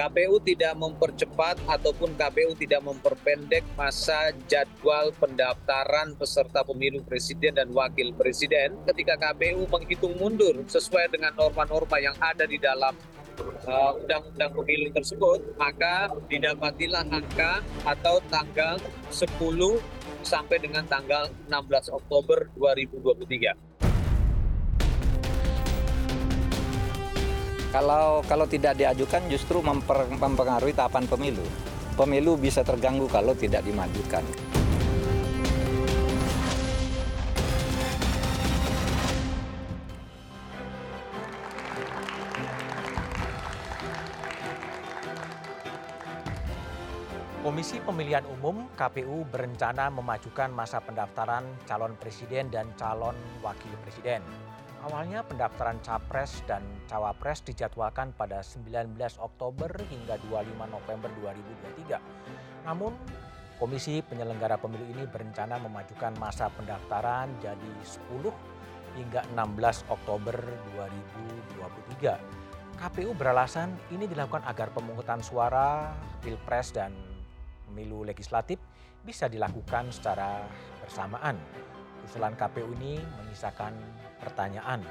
KPU tidak mempercepat ataupun KPU tidak memperpendek masa jadwal pendaftaran peserta pemilu presiden dan wakil presiden ketika KPU menghitung mundur sesuai dengan norma-norma yang ada di dalam uh, undang-undang pemilu tersebut, maka didapatilah angka atau tanggal 10 sampai dengan tanggal 16 Oktober 2023. Kalau kalau tidak diajukan justru memper, mempengaruhi tahapan pemilu. Pemilu bisa terganggu kalau tidak dimajukan. Komisi Pemilihan Umum KPU berencana memajukan masa pendaftaran calon presiden dan calon wakil presiden. Awalnya pendaftaran Capres dan Cawapres dijadwalkan pada 19 Oktober hingga 25 November 2023. Namun, Komisi Penyelenggara Pemilu ini berencana memajukan masa pendaftaran jadi 10 hingga 16 Oktober 2023. KPU beralasan ini dilakukan agar pemungutan suara Pilpres dan Pemilu Legislatif bisa dilakukan secara bersamaan. Usulan KPU ini menyisakan pertanyaan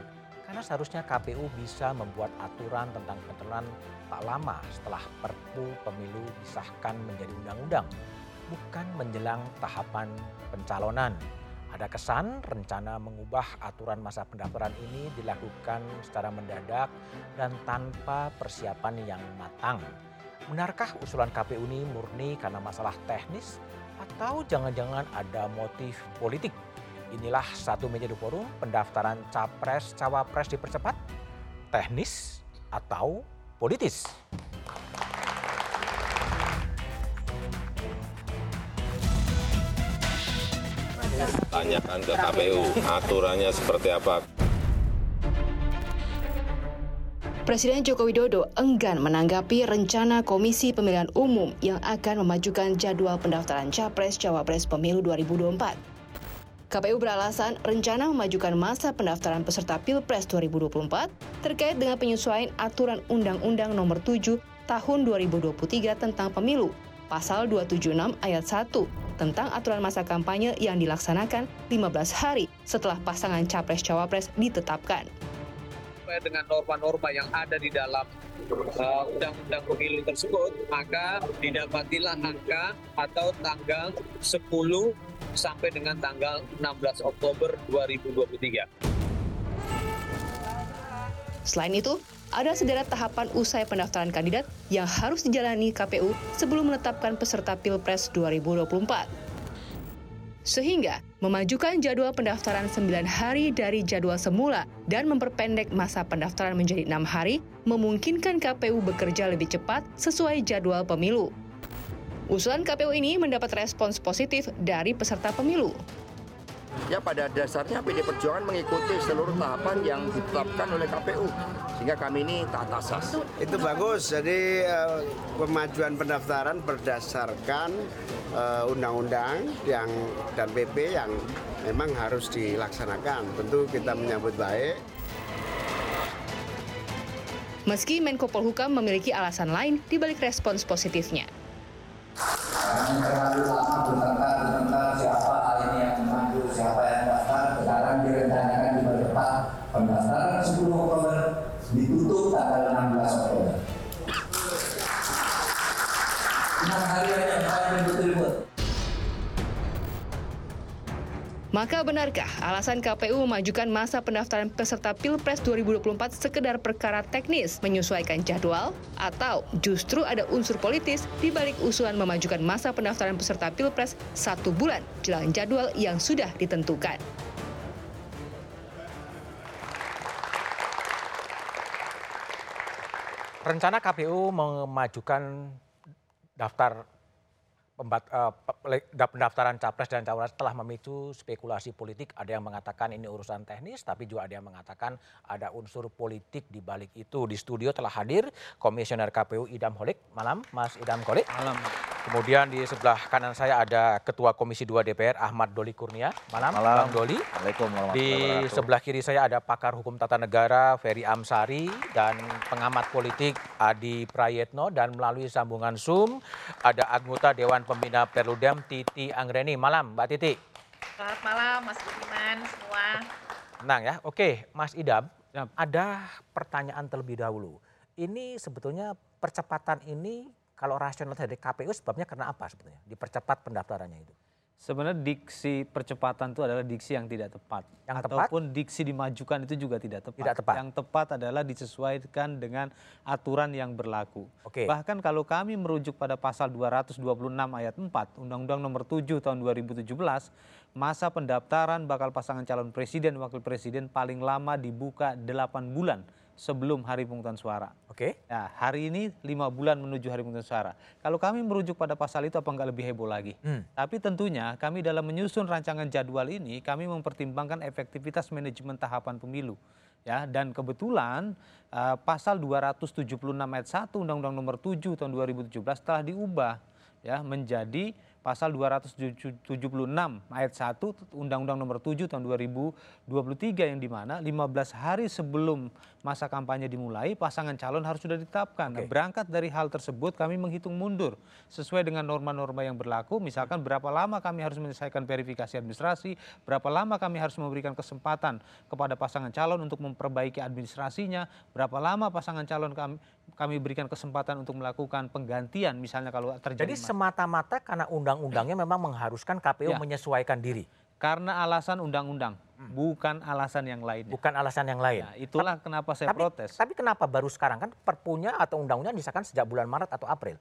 karena seharusnya KPU bisa membuat aturan tentang pencalonan tak lama setelah Perpu Pemilu disahkan menjadi undang-undang, bukan menjelang tahapan pencalonan. Ada kesan rencana mengubah aturan masa pendaftaran ini dilakukan secara mendadak dan tanpa persiapan yang matang. Benarkah usulan KPU ini murni karena masalah teknis atau jangan-jangan ada motif politik? Inilah satu meja di forum pendaftaran capres cawapres dipercepat, teknis atau politis. Tanyakan ke KPU aturannya seperti apa. Presiden Joko Widodo enggan menanggapi rencana Komisi Pemilihan Umum yang akan memajukan jadwal pendaftaran Capres-Cawapres Pemilu 2024. KPU beralasan rencana memajukan masa pendaftaran peserta Pilpres 2024 terkait dengan penyesuaian aturan Undang-Undang Nomor 7 Tahun 2023 tentang Pemilu, Pasal 276 Ayat 1 tentang aturan masa kampanye yang dilaksanakan 15 hari setelah pasangan Capres-Cawapres ditetapkan. Dengan norma-norma yang ada di dalam uh, undang-undang pemilu tersebut, maka didapatilah angka atau tanggal 10 sampai dengan tanggal 16 Oktober 2023. Selain itu, ada sederet tahapan usai pendaftaran kandidat yang harus dijalani KPU sebelum menetapkan peserta Pilpres 2024. Sehingga memajukan jadwal pendaftaran 9 hari dari jadwal semula dan memperpendek masa pendaftaran menjadi enam hari memungkinkan KPU bekerja lebih cepat sesuai jadwal pemilu. Usulan KPU ini mendapat respons positif dari peserta pemilu. Ya pada dasarnya PD Perjuangan mengikuti seluruh tahapan yang ditetapkan oleh KPU sehingga kami ini taat asas. Itu bagus. Jadi uh, pemajuan pendaftaran berdasarkan uh, undang-undang yang dan PP yang memang harus dilaksanakan. Tentu kita menyambut baik. Meski Menko Polhukam memiliki alasan lain di balik respons positifnya. Jangan terlalu lama bertengkar Maka benarkah alasan KPU memajukan masa pendaftaran peserta Pilpres 2024 sekedar perkara teknis menyesuaikan jadwal? Atau justru ada unsur politis di balik usulan memajukan masa pendaftaran peserta Pilpres satu bulan jelang jadwal yang sudah ditentukan? Rencana KPU memajukan daftar pembat, uh, pendaftaran capres dan cawapres telah memicu spekulasi politik. Ada yang mengatakan ini urusan teknis, tapi juga ada yang mengatakan ada unsur politik di balik itu. Di studio telah hadir Komisioner KPU Idam Holik. Malam, Mas Idam Holik. Malam. Kemudian di sebelah kanan saya ada Ketua Komisi 2 DPR Ahmad Doli Kurnia. Malam, Malam. Bang Doli. Waalaikumsalam Di sebelah kiri saya ada pakar hukum tata negara Ferry Amsari dan pengamat politik Adi Prayetno dan melalui sambungan Zoom ada anggota Dewan Pembina Perludem Titi Anggreni. Malam Mbak Titi. Selamat malam Mas Budiman semua. Tenang ya. Oke Mas Idam, ya. ada pertanyaan terlebih dahulu. Ini sebetulnya percepatan ini kalau rasional dari KPU sebabnya karena apa sebetulnya? Dipercepat pendaftarannya itu. Sebenarnya diksi percepatan itu adalah diksi yang tidak tepat. Yang Ataupun tepat? diksi dimajukan itu juga tidak tepat. Tidak tepat. Yang tepat adalah disesuaikan dengan aturan yang berlaku. Oke. Bahkan kalau kami merujuk pada pasal 226 ayat 4 Undang-Undang Nomor 7 tahun 2017, masa pendaftaran bakal pasangan calon presiden wakil presiden paling lama dibuka 8 bulan sebelum hari pemungutan suara. Oke. Nah, hari ini lima bulan menuju hari pemungutan suara. Kalau kami merujuk pada pasal itu apa enggak lebih heboh lagi? Hmm. Tapi tentunya kami dalam menyusun rancangan jadwal ini kami mempertimbangkan efektivitas manajemen tahapan pemilu. Ya, dan kebetulan uh, pasal 276 ayat 1 Undang-Undang Nomor 7 tahun 2017 telah diubah ya menjadi pasal 276 ayat 1 Undang-Undang Nomor 7 tahun 2023 yang di mana 15 hari sebelum masa kampanye dimulai pasangan calon harus sudah ditetapkan. Nah, berangkat dari hal tersebut kami menghitung mundur sesuai dengan norma-norma yang berlaku. Misalkan berapa lama kami harus menyelesaikan verifikasi administrasi, berapa lama kami harus memberikan kesempatan kepada pasangan calon untuk memperbaiki administrasinya, berapa lama pasangan calon kami kami berikan kesempatan untuk melakukan penggantian misalnya kalau terjadi Jadi semata-mata karena undang-undangnya memang mengharuskan KPU Ya. menyesuaikan diri. karena alasan undang-undang, bukan alasan yang lainnya. Bukan alasan yang lain. Nah, itulah kenapa saya tapi, protes. Tapi kenapa baru sekarang kan perpunya atau undang-undang disahkan sejak bulan Maret atau April?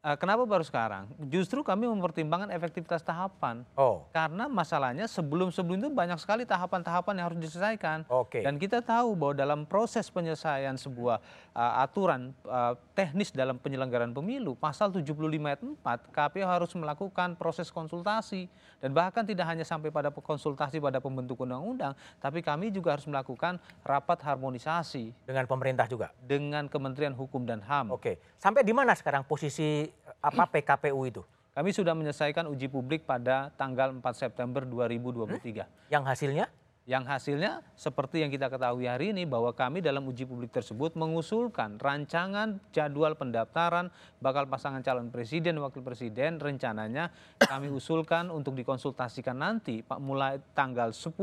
Eh, kenapa baru sekarang? Justru kami mempertimbangkan efektivitas tahapan. Oh. Karena masalahnya sebelum-sebelum itu banyak sekali tahapan-tahapan yang harus diselesaikan. Oke. Dan kita tahu bahwa dalam proses penyelesaian sebuah uh, aturan uh, teknis dalam penyelenggaraan pemilu, pasal 75 ayat 4, KPU harus melakukan proses konsultasi. Dan bahkan tidak hanya sampai pada konsultasi pada pembentuk undang-undang, tapi kami juga harus melakukan rapat harmonisasi. Dengan pemerintah juga? Dengan Kementerian Hukum dan HAM. Oke. Sampai di mana sekarang posisi apa PKPU itu? Kami sudah menyelesaikan uji publik pada tanggal 4 September 2023. Yang hasilnya? Yang hasilnya seperti yang kita ketahui hari ini bahwa kami dalam uji publik tersebut mengusulkan rancangan jadwal pendaftaran bakal pasangan calon presiden wakil presiden rencananya kami usulkan untuk dikonsultasikan nanti Pak mulai tanggal 10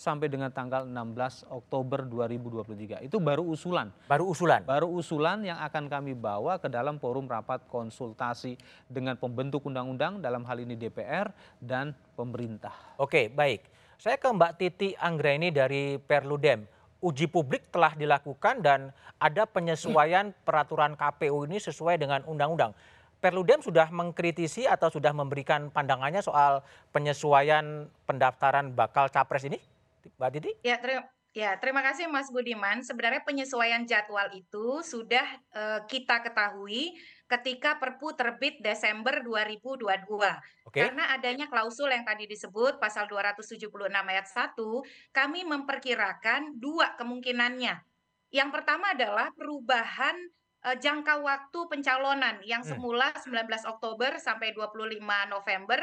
sampai dengan tanggal 16 Oktober 2023. Itu baru usulan. Baru usulan. Baru usulan yang akan kami bawa ke dalam forum rapat konsultasi dengan pembentuk undang-undang dalam hal ini DPR dan pemerintah. Oke, baik. Saya ke Mbak Titi Anggraini dari Perludem. Uji publik telah dilakukan dan ada penyesuaian peraturan KPU ini sesuai dengan undang-undang. Perludem sudah mengkritisi atau sudah memberikan pandangannya soal penyesuaian pendaftaran bakal capres ini, Mbak Titi? Ya, terima Ya, terima kasih Mas Budiman. Sebenarnya penyesuaian jadwal itu sudah uh, kita ketahui ketika Perpu terbit Desember 2022. Oke. Karena adanya klausul yang tadi disebut pasal 276 ayat 1, kami memperkirakan dua kemungkinannya. Yang pertama adalah perubahan uh, jangka waktu pencalonan yang Hmm. semula 19 Oktober sampai 25 November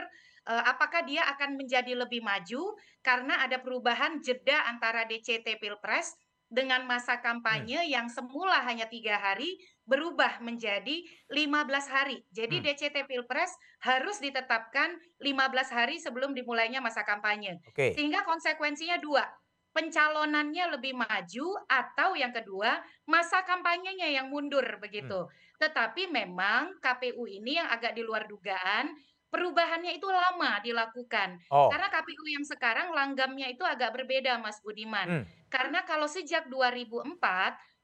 apakah dia akan menjadi lebih maju karena ada perubahan jeda antara DCT Pilpres dengan masa kampanye Hmm. yang semula hanya tiga hari berubah menjadi 15 hari. Jadi Hmm. DCT Pilpres harus ditetapkan 15 hari sebelum dimulainya masa kampanye. Oke. Sehingga konsekuensinya dua, pencalonannya lebih maju atau yang kedua masa kampanyenya yang mundur begitu. Tetapi memang KPU ini yang agak di luar dugaan perubahannya itu lama dilakukan. Oh. Karena KPU yang sekarang langgamnya itu agak berbeda Mas Budiman. Hmm. Karena kalau sejak 2004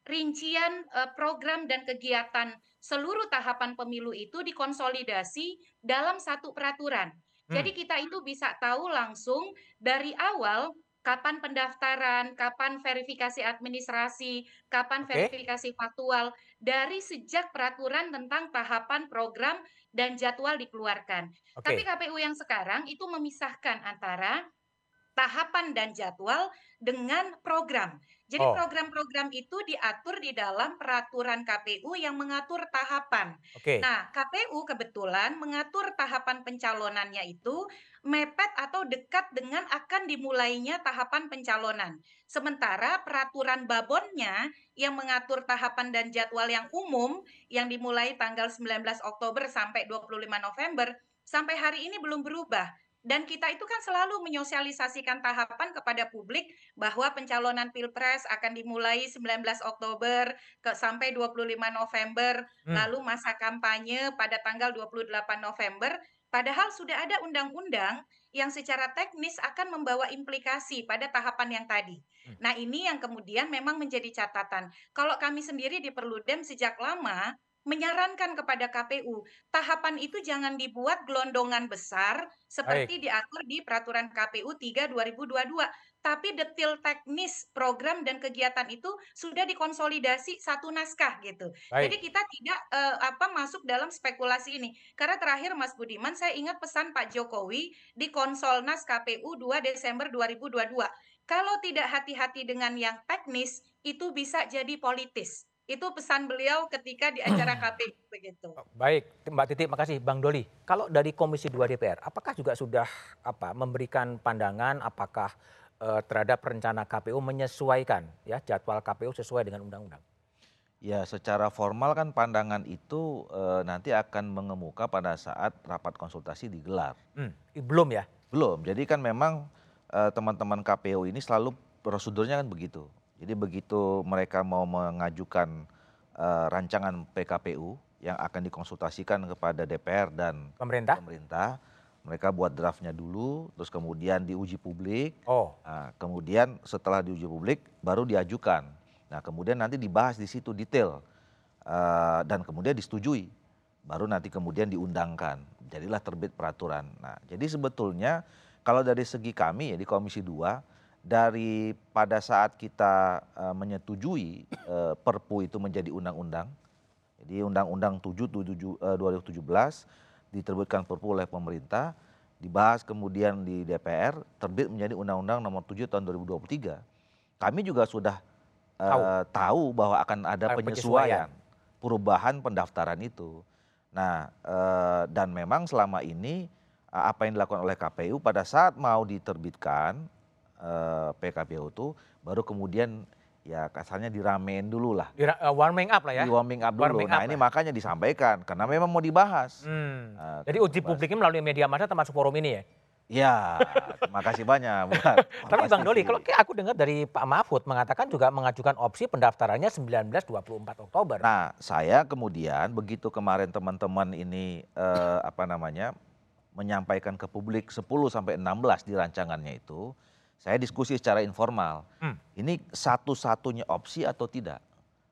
rincian eh, program dan kegiatan seluruh tahapan pemilu itu dikonsolidasi dalam satu peraturan. Hmm. Jadi kita itu bisa tahu langsung dari awal kapan pendaftaran, kapan verifikasi administrasi, kapan Oke. verifikasi faktual dari sejak peraturan tentang tahapan program dan jadwal dikeluarkan. Tapi Oke. KPU yang sekarang itu memisahkan antara tahapan dan jadwal dengan program. Jadi Oh. program-program itu diatur di dalam peraturan KPU yang mengatur tahapan. Oke. Nah, KPU kebetulan mengatur tahapan pencalonannya itu mepet atau dekat dengan akan dimulainya tahapan pencalonan. Sementara peraturan babonnya yang mengatur tahapan dan jadwal yang umum yang dimulai tanggal 19 Oktober sampai 25 November sampai hari ini belum berubah. Dan kita itu kan selalu menyosialisasikan tahapan kepada publik bahwa pencalonan Pilpres akan dimulai 19 Oktober ke sampai 25 November, Hmm. lalu masa kampanye pada tanggal 28 November, padahal sudah ada undang-undang yang secara teknis akan membawa implikasi pada tahapan yang tadi. Hmm. Nah, ini yang kemudian memang menjadi catatan. Kalau kami sendiri di Perludem sejak lama menyarankan kepada KPU, tahapan itu jangan dibuat gelondongan besar seperti diatur di peraturan KPU 3 2022, tapi detail teknis program dan kegiatan itu sudah dikonsolidasi satu naskah gitu. Baik. Jadi kita tidak eh, apa masuk dalam spekulasi ini. Karena terakhir Mas Budiman saya ingat pesan Pak Jokowi di Konsolnas KPU 2 Desember 2022. Kalau tidak hati-hati dengan yang teknis itu bisa jadi politis. Itu pesan beliau ketika di acara KPU begitu. Baik, Mbak Titi, makasih Bang Doli. Kalau dari Komisi 2 DPR, apakah juga sudah apa memberikan pandangan apakah terhadap rencana KPU menyesuaikan ya jadwal KPU sesuai dengan undang-undang? Ya, secara formal kan pandangan itu eh, nanti akan mengemuka pada saat rapat konsultasi digelar. Hmm, belum ya? Belum. Jadi kan memang eh, teman-teman KPU ini selalu prosedurnya kan begitu. Jadi begitu mereka mau mengajukan eh, rancangan PKPU yang akan dikonsultasikan kepada DPR dan Pemerintah? pemerintah, mereka buat draftnya dulu, terus kemudian diuji publik. Oh, Nah, kemudian setelah diuji publik baru diajukan. Nah, kemudian nanti dibahas di situ detail Eh, dan kemudian disetujui. Baru nanti kemudian diundangkan. Jadilah terbit peraturan. Nah, jadi sebetulnya kalau dari segi kami ya di Komisi 2 dari pada saat kita eh, menyetujui eh, Perpu itu menjadi undang-undang. Jadi Undang-Undang 7 tujuh- eh, 2017 diterbitkan Perpu oleh pemerintah, dibahas kemudian di DPR, terbit menjadi Undang-Undang Nomor 7 Tahun 2023. Kami juga sudah eh, Tahu. tahu bahwa akan ada Ada penyesuaian, perubahan pendaftaran itu. Nah, eh, dan memang selama ini eh, apa yang dilakukan oleh KPU pada saat mau diterbitkan eh, PKPU itu baru kemudian ya kasarnya diramein dulu lah. di, eh, warming up lah ya. Di warming up dulu. Warming nah up ini lah. makanya disampaikan karena memang mau dibahas. Hmm. Nah, Jadi uji dibahas. publiknya melalui media massa termasuk forum ini ya? Ya, terima kasih banyak. buat Tapi Bang Doli, kalau aku dengar dari Pak Mahfud mengatakan juga mengajukan opsi pendaftarannya 19-24 Oktober. Nah, saya kemudian begitu kemarin teman-teman ini eh, apa namanya menyampaikan ke publik 10 sampai 16 di rancangannya itu, saya diskusi secara informal. Hmm. Ini satu-satunya opsi atau tidak?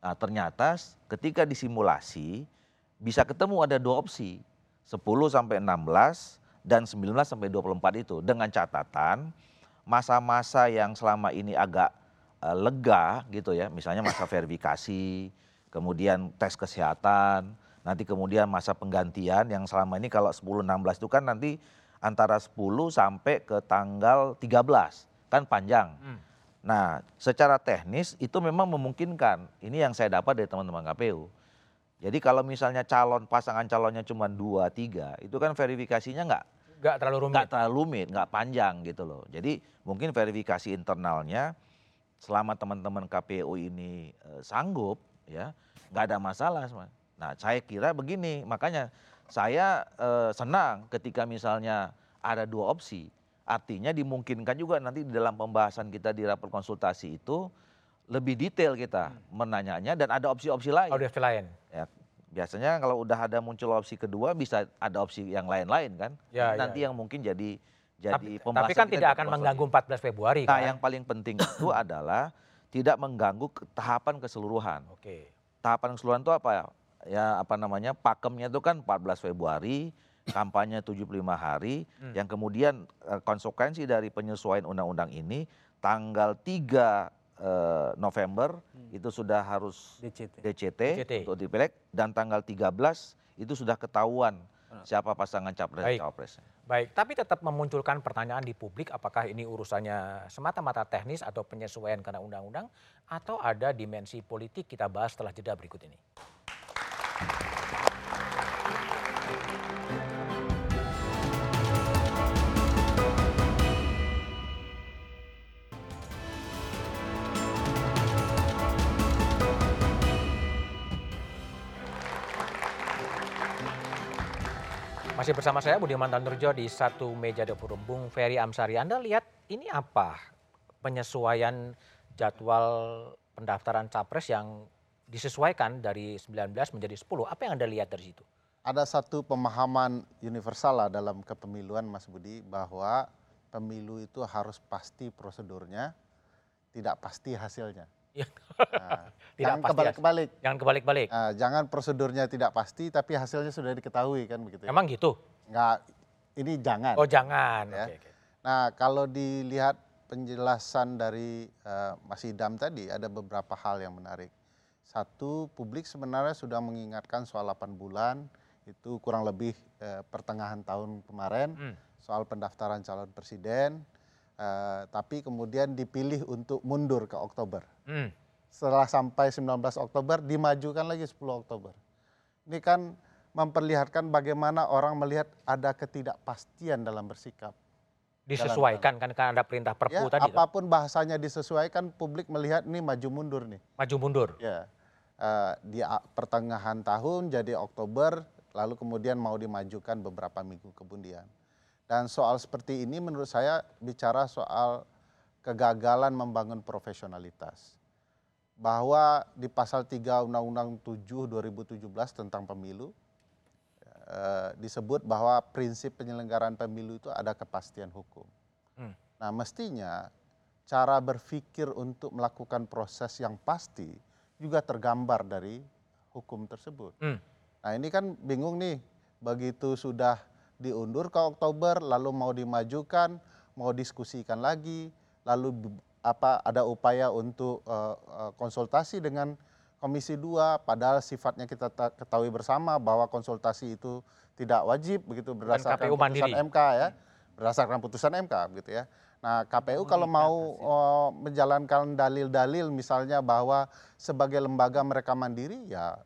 Nah, ternyata ketika disimulasi bisa ketemu ada dua opsi, 10 sampai 16 dan 19 sampai 24 itu dengan catatan masa-masa yang selama ini agak eh, lega gitu ya, misalnya masa verifikasi, kemudian tes kesehatan, nanti kemudian masa penggantian yang selama ini kalau 10 16 itu kan nanti antara 10 sampai ke tanggal 13, kan panjang. Hmm. Nah, secara teknis itu memang memungkinkan. Ini yang saya dapat dari teman-teman KPU. Jadi kalau misalnya calon pasangan calonnya cuma dua tiga, itu kan verifikasinya nggak Nggak terlalu rumit. nggak terlalu rumit, nggak panjang gitu loh. Jadi mungkin verifikasi internalnya selama teman-teman KPU ini eh, sanggup ya nggak ada masalah. Mas. Nah saya kira begini, makanya saya eh, senang ketika misalnya ada dua opsi. Artinya dimungkinkan juga nanti di dalam pembahasan kita di rapat konsultasi itu lebih detail kita menanyanya dan ada opsi-opsi lain. Audio lain. Ya, biasanya kalau udah ada muncul opsi kedua bisa ada opsi yang lain-lain kan. Ya, Nanti ya, yang mungkin jadi jadi Tapi, pembahasan tapi kan tidak akan mengganggu selanjutnya. 14 Februari Nah, kan? yang paling penting itu adalah tidak mengganggu tahapan keseluruhan. Oke. Tahapan keseluruhan itu apa ya? Ya apa namanya? Pakemnya itu kan 14 Februari, kampanye 75 hari, Hmm. yang kemudian eh, konsekuensi dari penyesuaian undang-undang ini tanggal 3 eh, November itu sudah harus DCT. DCT, DCT. untuk dipilek dan tanggal 13 itu sudah ketahuan siapa pasangan capres dan Baik. cawapresnya. Baik, tapi tetap memunculkan pertanyaan di publik apakah ini urusannya semata-mata teknis atau penyesuaian karena undang-undang atau ada dimensi politik kita bahas setelah jeda berikut ini. Masih bersama saya Budiman Tanurjo di satu meja dapur Bung Ferry Amsari. Anda lihat ini apa penyesuaian jadwal pendaftaran capres yang disesuaikan dari 19 menjadi 10. Apa yang Anda lihat dari situ? ada satu pemahaman universal lah dalam kepemiluan Mas Budi bahwa pemilu itu harus pasti prosedurnya, tidak pasti hasilnya. Ya. Nah, Tidak jangan pasti kebalik-balik. Jangan kebalik-balik. Nah, jangan prosedurnya tidak pasti tapi hasilnya sudah diketahui kan begitu. ya. Emang gitu? Enggak, ini jangan. Oh jangan. Ya. Oke, oke. Nah, kalau dilihat penjelasan dari eh, Mas Idam tadi ada beberapa hal yang menarik. Satu, publik sebenarnya sudah mengingatkan soal 8 bulan itu kurang lebih eh, pertengahan tahun kemarin Hmm. soal pendaftaran calon presiden. Eh, tapi kemudian dipilih untuk mundur ke Oktober. Hmm. Setelah sampai 19 Oktober dimajukan lagi 10 Oktober. Ini kan memperlihatkan bagaimana orang melihat ada ketidakpastian dalam bersikap. Disesuaikan kan karena ada perintah perpu Ya, tadi. apa pun bahasanya disesuaikan, publik melihat ini maju mundur nih. Maju mundur. Ya, Eh, di pertengahan tahun jadi Oktober, lalu kemudian mau dimajukan beberapa minggu kemudian. Dan soal seperti ini menurut saya bicara soal kegagalan membangun profesionalitas. Bahwa di pasal 3 Undang-Undang 7 2017 tentang pemilu eh, disebut bahwa prinsip penyelenggaraan pemilu itu ada kepastian hukum. Hmm. Nah, mestinya cara berpikir untuk melakukan proses yang pasti juga tergambar dari hukum tersebut. Hmm. Nah, ini kan bingung nih, begitu sudah diundur ke Oktober, lalu mau dimajukan, mau diskusikan lagi, lalu apa ada upaya untuk eh, eh, konsultasi dengan Komisi 2 padahal sifatnya kita ta- ketahui bersama bahwa konsultasi itu tidak wajib begitu berdasarkan KPU putusan mandiri. MK ya. Berdasarkan putusan MK begitu ya. Nah, KPU kalau mau eh, menjalankan dalil-dalil misalnya bahwa sebagai lembaga mereka mandiri ya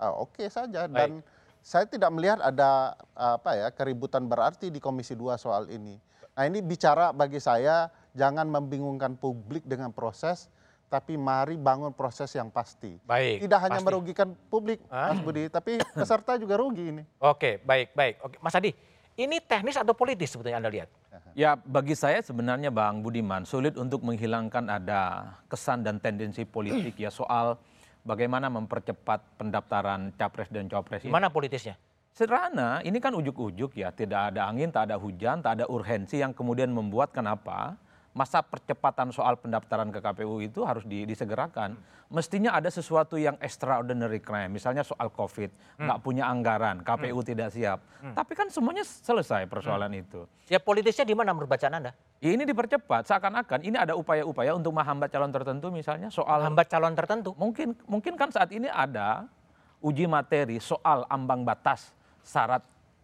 eh, oke saja dan saya tidak melihat ada apa ya keributan berarti di Komisi 2 soal ini. Nah, ini bicara bagi saya jangan membingungkan publik dengan proses tapi mari bangun proses yang pasti. Baik. Tidak hanya pasti. merugikan publik, Mas Budi, tapi peserta juga rugi ini. Oke, baik, baik. Oke, Mas Adi, ini teknis atau politis sebetulnya Anda lihat? Ya bagi saya sebenarnya Bang Budiman sulit untuk menghilangkan ada kesan dan tendensi politik ya soal bagaimana mempercepat pendaftaran capres dan cawapres ini. Gimana politisnya? Sederhana, ini kan ujuk-ujuk ya, tidak ada angin, tak ada hujan, tak ada urgensi yang kemudian membuat kenapa masa percepatan soal pendaftaran ke KPU itu harus di- disegerakan. Mestinya ada sesuatu yang extraordinary crime, misalnya soal COVID, nggak punya anggaran, KPU tidak siap. Tapi kan semuanya selesai persoalan itu. Ya politisnya di mana menurut bacaan Anda? Ya, ini dipercepat, seakan-akan ini ada upaya-upaya untuk menghambat calon tertentu misalnya soal Hambat calon tertentu. mungkin mungkin kan saat ini ada uji materi soal ambang batas syarat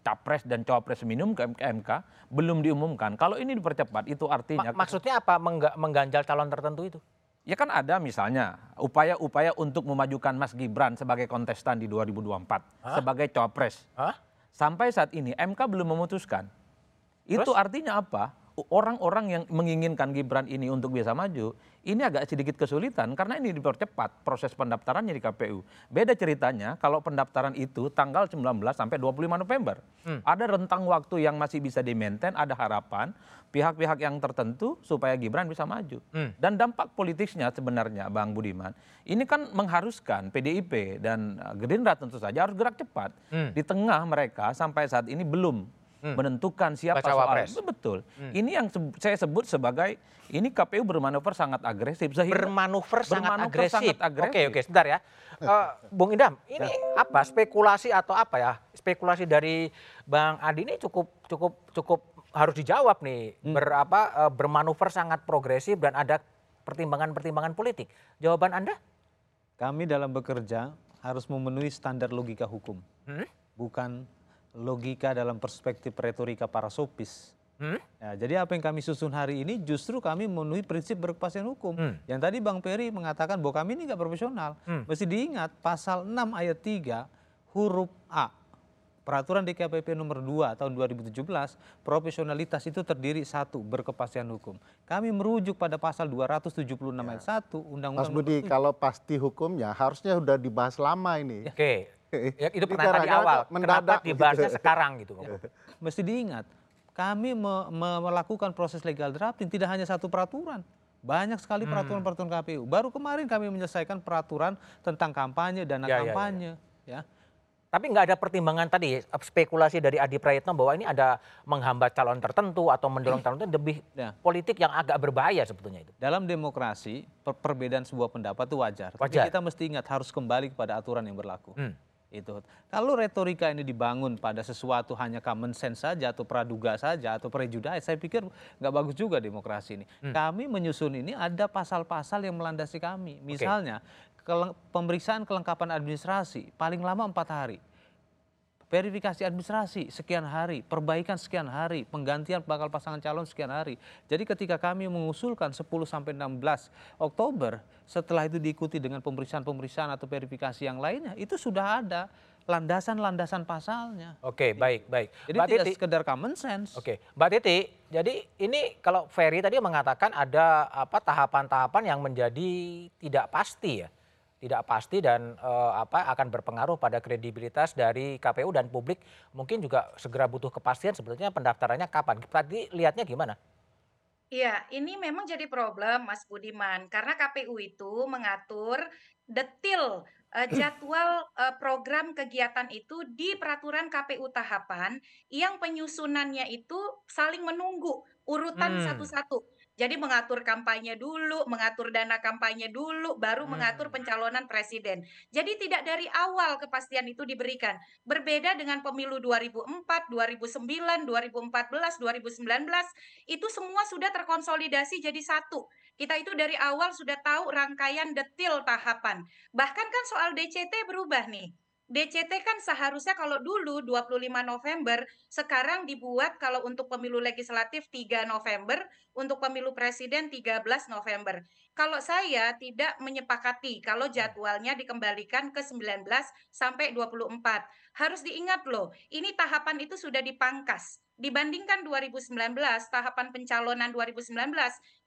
capres dan cawapres minimum ke MK belum diumumkan. Kalau ini dipercepat itu artinya Ma- maksudnya apa mengga- mengganjal calon tertentu itu? ya kan ada misalnya upaya-upaya untuk memajukan Mas Gibran sebagai kontestan di 2024 Hah? sebagai cawapres. Hah? Sampai saat ini MK belum memutuskan. Itu Terus? artinya apa? Orang-orang yang menginginkan Gibran ini untuk bisa maju, ini agak sedikit kesulitan karena ini dipercepat proses pendaftarannya di KPU. Beda ceritanya kalau pendaftaran itu tanggal 19 sampai 25 November. Hmm. Ada rentang waktu yang masih bisa di-maintain, ada harapan pihak-pihak yang tertentu supaya Gibran bisa maju. Hmm. Dan dampak politisnya sebenarnya Bang Budiman, ini kan mengharuskan PDIP dan Gerindra tentu saja harus gerak cepat. Hmm. Di tengah mereka sampai saat ini belum menentukan siapa Baca wapres. soal betul. Ini yang se- saya sebut sebagai ini KPU bermanuver sangat agresif sehingga Bermanuver sangat Bermanuver agresif. sangat agresif. Oke, oke, sebentar ya. Eh, Bung Idam, ini apa spekulasi atau apa ya? Spekulasi dari Bang Adi ini cukup cukup cukup harus dijawab nih berapa eh, bermanuver sangat progresif dan ada pertimbangan-pertimbangan politik. Jawaban Anda? Kami dalam bekerja harus memenuhi standar logika hukum, Hmm? bukan logika dalam perspektif retorika para sopis. Hmm? Ya, jadi apa yang kami susun hari ini justru kami memenuhi prinsip berkepastian hukum. Hmm. Yang tadi Bang Peri mengatakan bahwa kami ini nggak profesional. Hmm. Mesti diingat pasal 6 ayat 3 huruf A. Peraturan DKPP nomor 2 tahun 2017, profesionalitas itu terdiri satu, berkepastian hukum. Kami merujuk pada pasal 276 ayat 1 Undang-Undang Mas nomor Budi, 7. kalau pasti hukumnya harusnya sudah dibahas lama ini. Oke. Ya, itu tadi gara-gara awal. mendadak Kenapa dibahasnya gitu. sekarang gitu? Mesti diingat, kami me- me- melakukan proses legal drafting tidak hanya satu peraturan. Banyak sekali Hmm. peraturan-peraturan KPU. Baru kemarin kami menyelesaikan peraturan tentang kampanye, dana Ya, ya, ya. kampanye. Ya, Tapi nggak ada pertimbangan tadi spekulasi dari Adi Prayitno bahwa ini ada menghambat calon tertentu atau mendorong calon tertentu lebih Ya. politik yang agak berbahaya sebetulnya itu. Dalam demokrasi, per- perbedaan sebuah pendapat itu wajar. Tapi Wajar. kita mesti ingat harus kembali kepada aturan yang berlaku. Hmm. Itu. Kalau retorika ini dibangun pada sesuatu hanya common sense saja atau praduga saja atau prejudice, saya pikir nggak bagus juga demokrasi ini. Hmm. Kami menyusun ini ada pasal-pasal yang melandasi kami. Misalnya keleng- pemeriksaan kelengkapan administrasi paling lama empat hari. Verifikasi administrasi sekian hari, perbaikan sekian hari, penggantian bakal pasangan calon sekian hari. Jadi ketika kami mengusulkan 10 sampai 16 Oktober, setelah itu diikuti dengan pemeriksaan-pemeriksaan atau verifikasi yang lainnya, itu sudah ada landasan-landasan pasalnya. Oke, baik, baik. Jadi Mbak tidak Titi, sekedar common sense. Oke, Mbak Titi, jadi ini kalau Ferry tadi mengatakan ada apa tahapan-tahapan yang menjadi tidak pasti ya, tidak pasti dan eh, apa akan berpengaruh pada kredibilitas dari KPU dan publik. Mungkin juga segera butuh kepastian sebetulnya pendaftarannya kapan. Tadi lihatnya gimana? Iya, ini memang jadi problem Mas Budiman karena KPU itu mengatur detil eh, jadwal eh, program kegiatan itu di peraturan KPU tahapan yang penyusunannya itu saling menunggu urutan Hmm. satu-satu. Jadi mengatur kampanye dulu, mengatur dana kampanye dulu, baru Hmm. mengatur pencalonan presiden. Jadi tidak dari awal kepastian itu diberikan. Berbeda dengan pemilu 2004, 2009, 2014, 2019 itu semua sudah terkonsolidasi jadi satu. Kita itu dari awal sudah tahu rangkaian detil tahapan. Bahkan kan soal DCT berubah nih. DCT kan seharusnya kalau dulu 25 November, sekarang dibuat kalau untuk pemilu legislatif 3 November, untuk pemilu presiden 13 November. Kalau saya tidak menyepakati kalau jadwalnya dikembalikan ke 19 sampai 24. Harus diingat loh, ini tahapan itu sudah dipangkas. Dibandingkan 2019, tahapan pencalonan 2019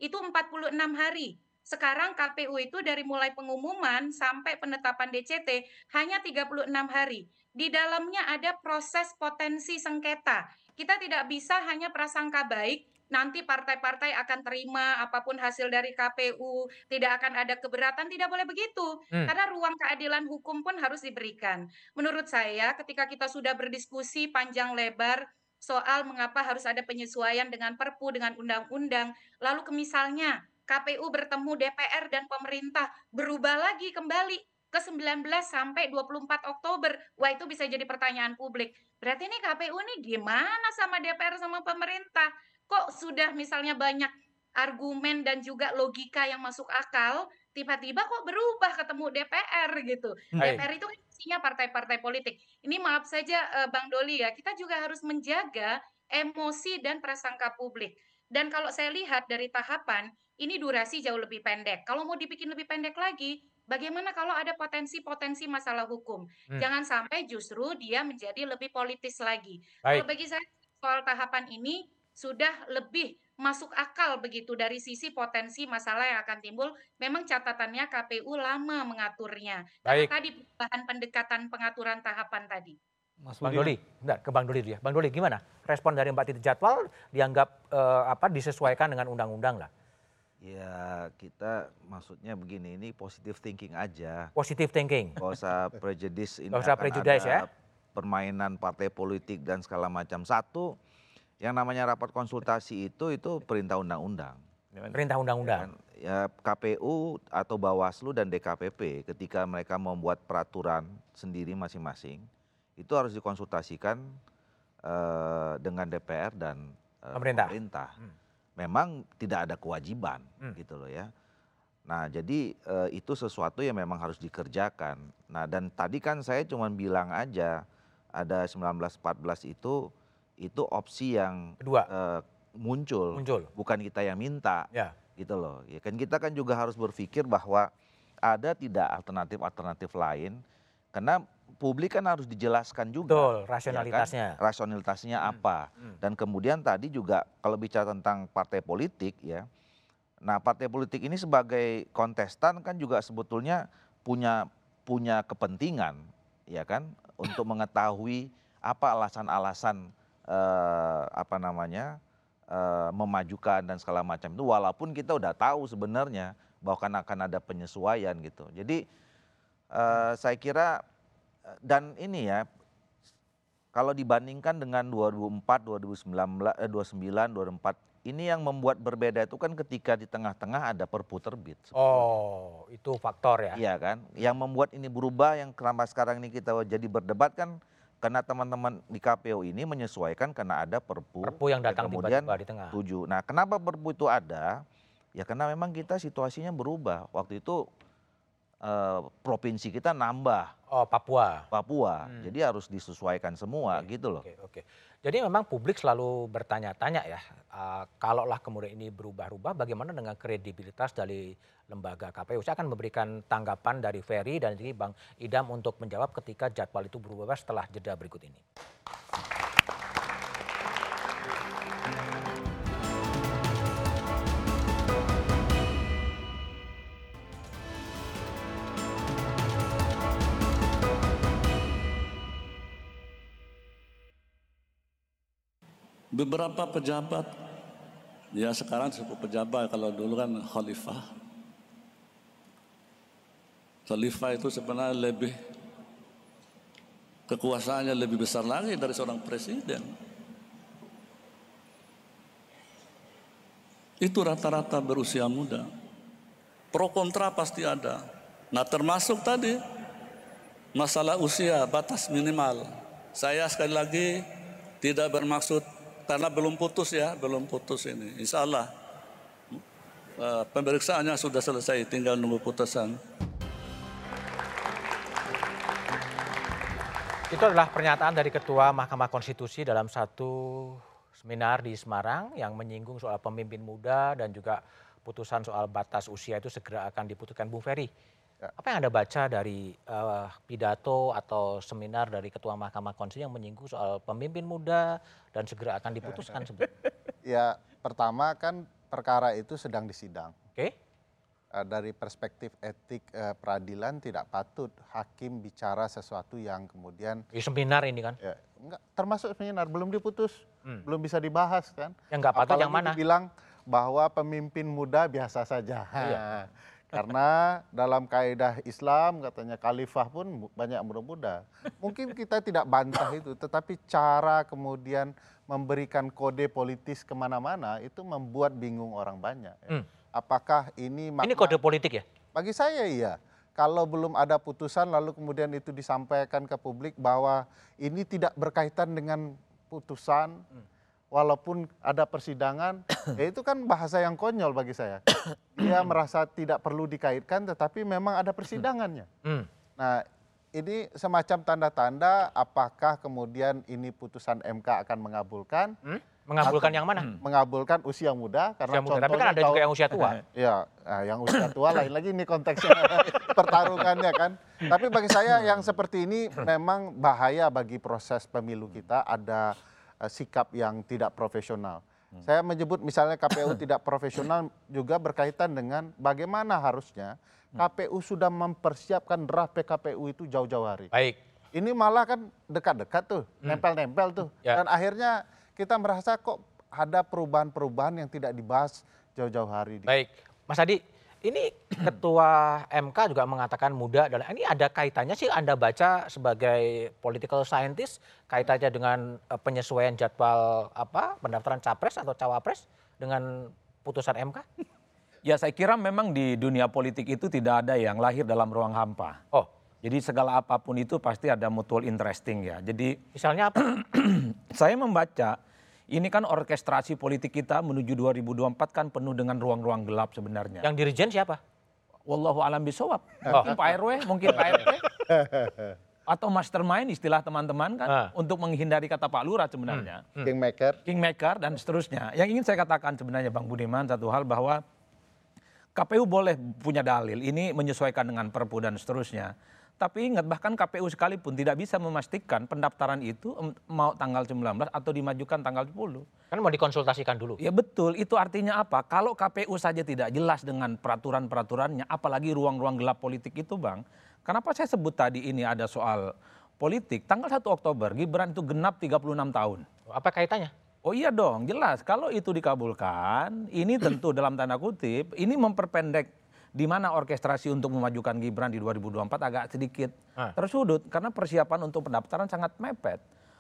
itu 46 hari. Sekarang KPU itu dari mulai pengumuman sampai penetapan DCT hanya 36 hari. Di dalamnya ada proses potensi sengketa. Kita tidak bisa hanya prasangka baik, nanti partai-partai akan terima apa pun hasil dari KPU, tidak akan ada keberatan, tidak boleh begitu. Hmm. Karena ruang keadilan hukum pun harus diberikan. Menurut saya ketika kita sudah berdiskusi panjang lebar soal mengapa harus ada penyesuaian dengan Perpu dengan undang-undang, lalu misalnya KPU bertemu DPR dan pemerintah berubah lagi kembali ke 19 sampai 24 Oktober. Wah, itu bisa jadi pertanyaan publik. Berarti ini KPU nih gimana sama DPR sama pemerintah? Kok sudah misalnya banyak argumen dan juga logika yang masuk akal, tiba-tiba kok berubah ketemu DPR gitu. Baik. DPR itu kan isinya partai-partai politik. Ini maaf saja eh, Bang Doli ya, kita juga harus menjaga emosi dan prasangka publik. Dan kalau saya lihat dari tahapan, ini durasi jauh lebih pendek. Kalau mau dibikin lebih pendek lagi, bagaimana kalau ada potensi-potensi masalah hukum? Hmm. Jangan sampai justru dia menjadi lebih politis lagi. Baik. Kalau bagi saya soal tahapan ini sudah lebih masuk akal begitu dari sisi potensi masalah yang akan timbul. Memang catatannya KPU lama mengaturnya. Karena Baik. tadi perubahan pendekatan pengaturan tahapan tadi. Mas Bang. Doli, bentar, ke Bang Doli dulu ya. Bang Doli gimana? Respon dari Mbak Titi jadwal dianggap eh, apa disesuaikan dengan undang-undang lah. Ya kita maksudnya begini, ini positive thinking aja. Positive thinking. Gak usah prejudice ini Nggak usah prejudice ya. permainan partai politik dan segala macam. Satu, yang namanya rapat konsultasi itu itu perintah undang-undang. Perintah undang-undang. Ya KPU atau Bawaslu dan DKPP ketika mereka membuat peraturan sendiri masing-masing itu harus dikonsultasikan eh, dengan DPR dan eh, Pemerintah. pemerintah. Memang tidak ada kewajiban Hmm. gitu loh ya. Nah, jadi eh, itu sesuatu yang memang harus dikerjakan. Nah, dan tadi kan saya cuma bilang aja ada 1914 itu itu opsi yang Kedua. eh, muncul, Muncul. bukan kita yang minta Ya. gitu loh. Ya kan kita kan juga harus berpikir bahwa ada tidak alternatif-alternatif lain karena publik kan harus dijelaskan juga. Betul, ya kan? rasionalitasnya. Rasionalitasnya apa. Dan kemudian tadi juga kalau bicara tentang partai politik ya. Nah, partai politik ini sebagai kontestan kan juga sebetulnya punya punya kepentingan ya kan untuk mengetahui apa alasan-alasan eh, apa namanya eh, memajukan dan segala macam itu walaupun kita udah tahu sebenarnya bahwa kan akan ada penyesuaian gitu. Jadi eh, saya kira dan ini ya kalau dibandingkan dengan 2004, 2019, eh, 29, 2004 ini yang membuat berbeda itu kan ketika di tengah-tengah ada perpu terbit. Oh, itu faktor ya. Iya kan? Yang membuat ini berubah yang kenapa sekarang ini kita jadi berdebat kan karena teman-teman di KPU ini menyesuaikan karena ada perpu. Perpu yang datang kemudian tiba-tiba di tengah. tujuh. Nah, kenapa perpu itu ada? Ya karena memang kita situasinya berubah. Waktu itu eh, provinsi kita nambah. Oh, Papua. Papua. Jadi harus disesuaikan semua gitu loh. Oke, oke. Jadi memang publik selalu bertanya-tanya ya, uh, kalaulah kemudian ini berubah-ubah, bagaimana dengan kredibilitas dari lembaga KPU? Saya akan memberikan tanggapan dari Ferry dan jadi Bang Idam untuk menjawab ketika jadwal itu berubah setelah jeda berikut ini. Beberapa pejabat, ya sekarang cukup pejabat, kalau dulu kan khalifah. Khalifah itu sebenarnya lebih, kekuasaannya lebih besar lagi dari seorang presiden. Itu rata-rata berusia muda. Pro kontra pasti ada. Nah termasuk tadi masalah usia batas minimal. Saya sekali lagi tidak bermaksud karena belum putus ya, belum putus ini. Insya Allah eh, pemeriksaannya sudah selesai, tinggal nunggu putusan. Itu adalah pernyataan dari Ketua Mahkamah Konstitusi dalam satu seminar di Semarang yang menyinggung soal pemimpin muda dan juga putusan soal batas usia itu segera akan diputuskan Bung Ferry. Apa yang Anda baca dari eh, pidato atau seminar dari Ketua Mahkamah Konstitusi yang menyinggung soal pemimpin muda dan segera akan diputuskan sebetulnya? Ya, pertama kan perkara itu sedang disidang. Oke. Eh, Dari perspektif etik eh, peradilan tidak patut hakim bicara sesuatu yang kemudian Di seminar ini kan? ya, enggak termasuk seminar belum diputus, Hmm. belum bisa dibahas kan. Yang nggak patut yang Apalagi mana? dibilang bahwa pemimpin muda biasa saja. Iya. Karena dalam kaidah Islam katanya khalifah pun banyak muda-muda. Mungkin kita tidak bantah itu, tetapi cara kemudian memberikan kode politis ke mana-mana itu membuat bingung orang banyak. ya. Hmm. Apakah ini Ini makna- kode politik ya? bagi saya iya. Kalau belum ada putusan lalu kemudian itu disampaikan ke publik bahwa ini tidak berkaitan dengan putusan walaupun ada persidangan, ya itu kan bahasa yang konyol bagi saya. Dia merasa tidak perlu dikaitkan tetapi memang ada persidangannya. Hmm. Nah, ini semacam tanda-tanda apakah kemudian ini putusan MK akan mengabulkan? Hmm? Mengabulkan yang mana? Mengabulkan usia muda karena Usia muda, tapi kan ada juga kalau- yang usia tua. Iya, nah, yang usia tua lain lagi ini konteksnya pertarungannya kan. Tapi bagi saya yang seperti ini memang bahaya bagi proses pemilu kita ada sikap yang tidak profesional. Saya menyebut misalnya KPU tidak profesional juga berkaitan dengan bagaimana harusnya KPU sudah mempersiapkan draft PKPU itu jauh-jauh hari. Baik. Ini malah kan dekat-dekat tuh, Hmm. nempel-nempel tuh. Ya. Dan akhirnya kita merasa kok ada perubahan-perubahan yang tidak dibahas jauh-jauh hari. Baik, Mas Adi, ini Ketua MK juga mengatakan muda dan ini ada kaitannya sih Anda baca sebagai political scientist kaitannya dengan eh, penyesuaian jadwal apa pendaftaran capres atau cawapres dengan putusan MK? Ya saya kira memang di dunia politik itu tidak ada yang lahir dalam ruang hampa. Oh. Jadi segala apa pun itu pasti ada mutual interesting ya. Jadi misalnya apa? saya membaca Ini kan orkestrasi politik kita menuju 2024 kan penuh dengan ruang-ruang gelap sebenarnya. Yang dirijen siapa? Wallahu alam bisawab. Oh. Mungkin Pak RW, mungkin Pak RT. Atau mastermind istilah teman-teman kan Ah. untuk menghindari kata Pak Lurah sebenarnya. Kingmaker. Kingmaker dan seterusnya. Yang ingin saya katakan sebenarnya Bang Budiman satu hal bahwa KPU boleh punya dalil ini menyesuaikan dengan Perpu dan seterusnya. Tapi ingat bahkan KPU sekalipun tidak bisa memastikan pendaftaran itu mau tanggal 19 atau dimajukan tanggal 10. Kan mau dikonsultasikan dulu. Ya betul, itu artinya apa? Kalau KPU saja tidak jelas dengan peraturan-peraturannya, apalagi ruang-ruang gelap politik itu Bang. Kenapa saya sebut tadi ini ada soal politik? Tanggal 1 Oktober Gibran itu genap 36 tahun. Apa kaitannya? Oh iya dong, jelas. Kalau itu dikabulkan, ini tentu dalam tanda kutip, ini memperpendek di mana orkestrasi untuk memajukan Gibran di 2024 agak sedikit Ah. tersudut karena persiapan untuk pendaftaran sangat mepet.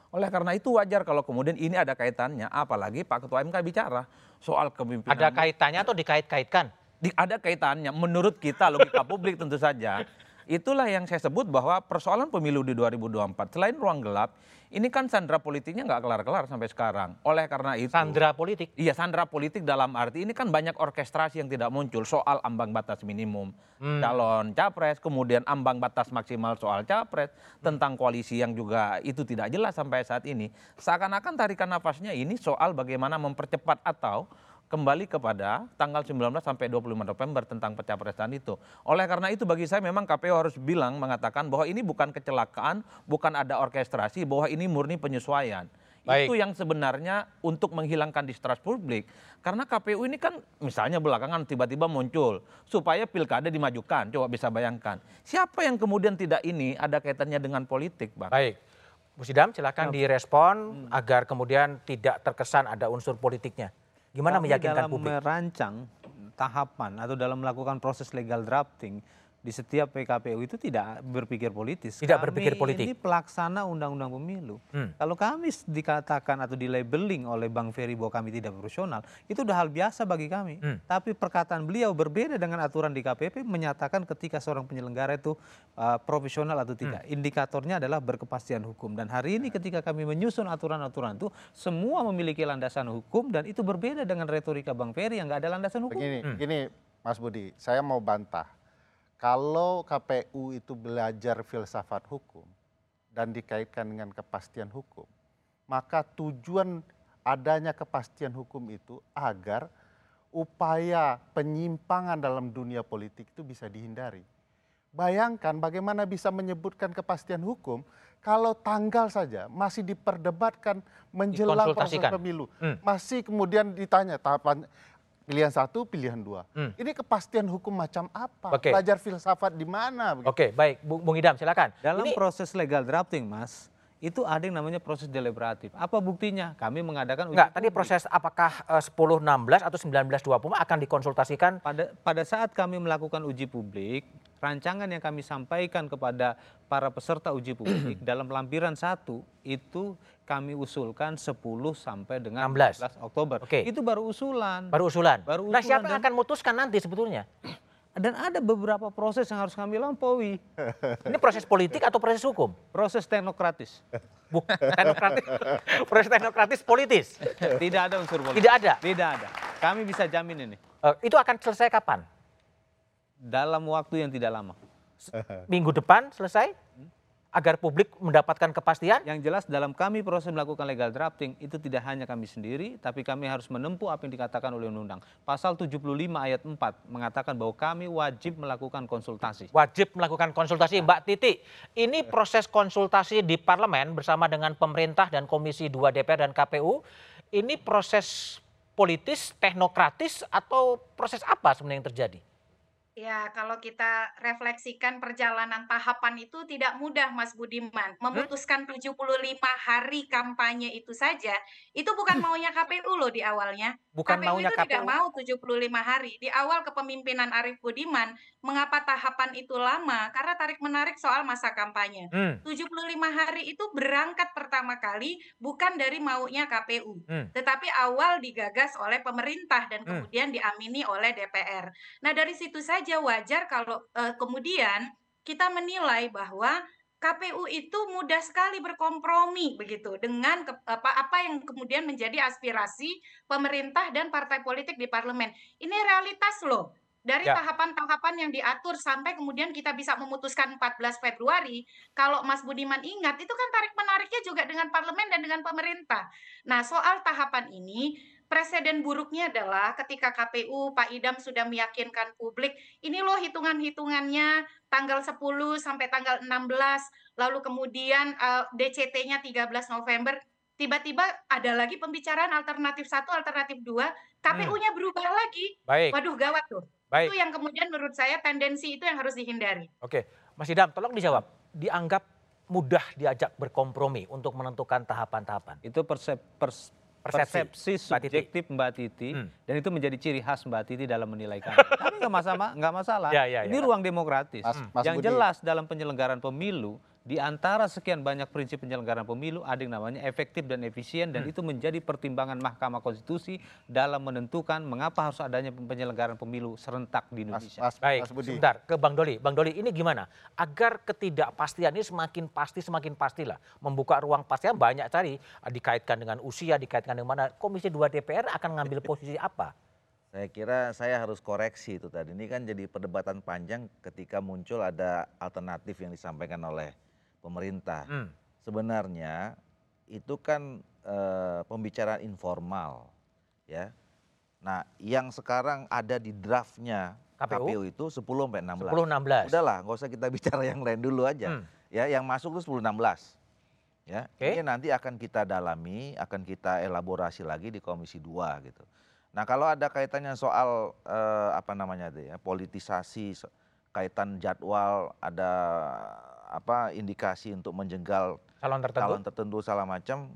Oleh karena itu wajar kalau kemudian ini ada kaitannya, apalagi Pak Ketua MK bicara soal kepemimpinan. Ada kaitannya atau dikait-kaitkan? Di- ada kaitannya, menurut kita logika publik tentu saja. Itulah yang saya sebut bahwa persoalan pemilu di 2024 selain ruang gelap, ini kan sandra politiknya nggak kelar-kelar sampai sekarang. Oleh karena itu. Sandra politik? Iya, sandra politik dalam arti ini kan banyak orkestrasi yang tidak muncul soal ambang batas minimum Hmm. calon capres, kemudian ambang batas maksimal soal capres, tentang koalisi yang juga itu tidak jelas sampai saat ini. Seakan-akan tarikan nafasnya ini soal bagaimana mempercepat atau kembali kepada tanggal 19 sampai 25 November tentang pencapresan itu. Oleh karena itu bagi saya memang KPU harus bilang mengatakan bahwa ini bukan kecelakaan, bukan ada orkestrasi, bahwa ini murni penyesuaian. Baik. Itu yang sebenarnya untuk menghilangkan distrust publik. Karena KPU ini kan misalnya belakangan tiba-tiba muncul supaya pilkada dimajukan. Coba bisa bayangkan. Siapa yang kemudian tidak ini ada kaitannya dengan politik, Bang? Baik. Bu Sidam silakan direspon agar kemudian tidak terkesan ada unsur politiknya. Gimana meyakinkan dalam publik? merancang tahapan atau dalam melakukan proses legal drafting di setiap PKPU itu tidak berpikir politis. Tidak Kami berpikir politik. Ini pelaksana undang-undang pemilu. Hmm. Kalau kami dikatakan atau di-labeling oleh Bang Ferry bahwa kami tidak profesional, itu udah hal biasa bagi kami. Hmm. Tapi perkataan beliau berbeda dengan aturan di KPP menyatakan ketika seorang penyelenggara itu uh, profesional atau tidak. Hmm. Indikatornya adalah berkepastian hukum. Dan hari ini ketika kami menyusun aturan-aturan itu, semua memiliki landasan hukum dan itu berbeda dengan retorika Bang Ferry yang nggak ada landasan hukum. Begini, Hmm. begini Mas Budi, saya mau bantah. Kalau KPU itu belajar filsafat hukum dan dikaitkan dengan kepastian hukum, maka tujuan adanya kepastian hukum itu agar upaya penyimpangan dalam dunia politik itu bisa dihindari. Bayangkan bagaimana bisa menyebutkan kepastian hukum kalau tanggal saja masih diperdebatkan menjelang proses pemilu. Hmm. Masih kemudian ditanya tahapan pilihan satu, pilihan dua. Hmm. Ini kepastian hukum macam apa? Oke. Belajar filsafat di mana? begitu. Oke, baik. Bu- Bung Idam silakan. Dalam Ini proses legal drafting, Mas, itu ada yang namanya proses deliberatif. Apa buktinya? Kami mengadakan uji enggak, tadi proses apakah eh, 10-16 atau 19-20 akan dikonsultasikan pada pada saat kami melakukan uji publik, rancangan yang kami sampaikan kepada para peserta uji publik dalam lampiran satu itu kami usulkan 10 sampai dengan 16. 16 Oktober. Oke. Itu baru usulan. baru usulan. Baru Nah, usulan siapa yang akan memutuskan nanti sebetulnya? Dan ada beberapa proses yang harus kami lampaui. Ini proses politik atau proses hukum? Proses teknokratis. Bukan teknokratis. proses teknokratis politis. Tidak ada unsur politik. Tidak ada. Tidak ada. Kami bisa jamin ini. Eh, itu akan selesai kapan? Dalam waktu yang tidak lama. Minggu depan selesai? Agar publik mendapatkan kepastian? Yang jelas dalam kami proses melakukan legal drafting itu tidak hanya kami sendiri, tapi kami harus menempuh apa yang dikatakan oleh undang-undang. Pasal 75 ayat 4 mengatakan bahwa kami wajib melakukan konsultasi. Wajib melakukan konsultasi. Mbak Titi, ini proses konsultasi di parlemen bersama dengan pemerintah dan Komisi 2 DPR dan KPU, ini proses politis, teknokratis, atau proses apa sebenarnya yang terjadi? Ya, kalau kita refleksikan perjalanan tahapan itu tidak mudah, Mas Budiman. Memutuskan 75 hari kampanye itu saja, itu bukan maunya KPU loh di awalnya. Bukan KPU maunya itu tidak KPU. mau 75 hari. Di awal kepemimpinan Arief Budiman, mengapa tahapan itu lama? Karena tarik-menarik soal masa kampanye. Hmm. 75 hari itu berangkat pertama kali bukan dari maunya KPU, Hmm. tetapi awal digagas oleh pemerintah dan Hmm. kemudian diamini oleh DPR. Nah, dari situ saja wajar kalau eh, kemudian kita menilai bahwa KPU itu mudah sekali berkompromi begitu dengan ke, apa apa yang kemudian menjadi aspirasi pemerintah dan partai politik di parlemen. Ini realitas loh. Dari Ya. tahapan-tahapan yang diatur sampai kemudian kita bisa memutuskan 14 Februari, kalau Mas Budiman ingat itu kan tarik-menariknya juga dengan parlemen dan dengan pemerintah. Nah, soal tahapan ini presiden buruknya adalah ketika KPU Pak Idam sudah meyakinkan publik, ini loh hitungan-hitungannya tanggal 10 sampai tanggal 16, lalu kemudian eh, DCT-nya 13 November, tiba-tiba ada lagi pembicaraan alternatif satu, alternatif dua, KPU-nya berubah lagi. Baik. Waduh gawat tuh. Baik. Itu yang kemudian menurut saya tendensi itu yang harus dihindari. Oke, Mas Idam, tolong dijawab. Dianggap mudah diajak berkompromi untuk menentukan tahapan-tahapan. Itu persep, pers- Persepsi, persepsi Mbak Titi. subjektif Mbak Titi, Hmm. dan itu menjadi ciri khas Mbak Titi dalam menilai kami. Tapi nggak masalah, nggak masalah. Ya, ya, Ini ya. ruang demokratis. Mas- Mas Yang Budi. jelas dalam penyelenggaraan pemilu, di antara sekian banyak prinsip penyelenggaraan pemilu, ada yang namanya efektif dan efisien, dan Hmm. itu menjadi pertimbangan Mahkamah Konstitusi dalam menentukan mengapa harus adanya penyelenggaraan pemilu serentak di Indonesia. Mas, Baik, Mas Budi. sebentar ke Bang Doli. Bang Doli, ini gimana? Agar ketidakpastian ini semakin pasti, semakin pastilah. Membuka ruang pastian banyak cari. Dikaitkan dengan usia, dikaitkan dengan mana. Komisi 2 DPR akan ngambil posisi apa? Saya kira saya harus koreksi itu tadi. Ini kan jadi perdebatan panjang ketika muncul ada alternatif yang disampaikan oleh pemerintah. Hmm. Sebenarnya itu kan eh, pembicaraan informal, ya. Nah, yang sekarang ada di draftnya KPU? KPU, itu 10 sampai 16. 10 16. Udahlah, nggak usah kita bicara yang lain dulu aja. Hmm. Ya, yang masuk itu 10 16. Ya, Oke. ini nanti akan kita dalami, akan kita elaborasi lagi di Komisi 2 gitu. Nah, kalau ada kaitannya soal eh, apa namanya itu ya, politisasi kaitan jadwal ada apa indikasi untuk menjegal Calon tertentu? calon tertentu segala macam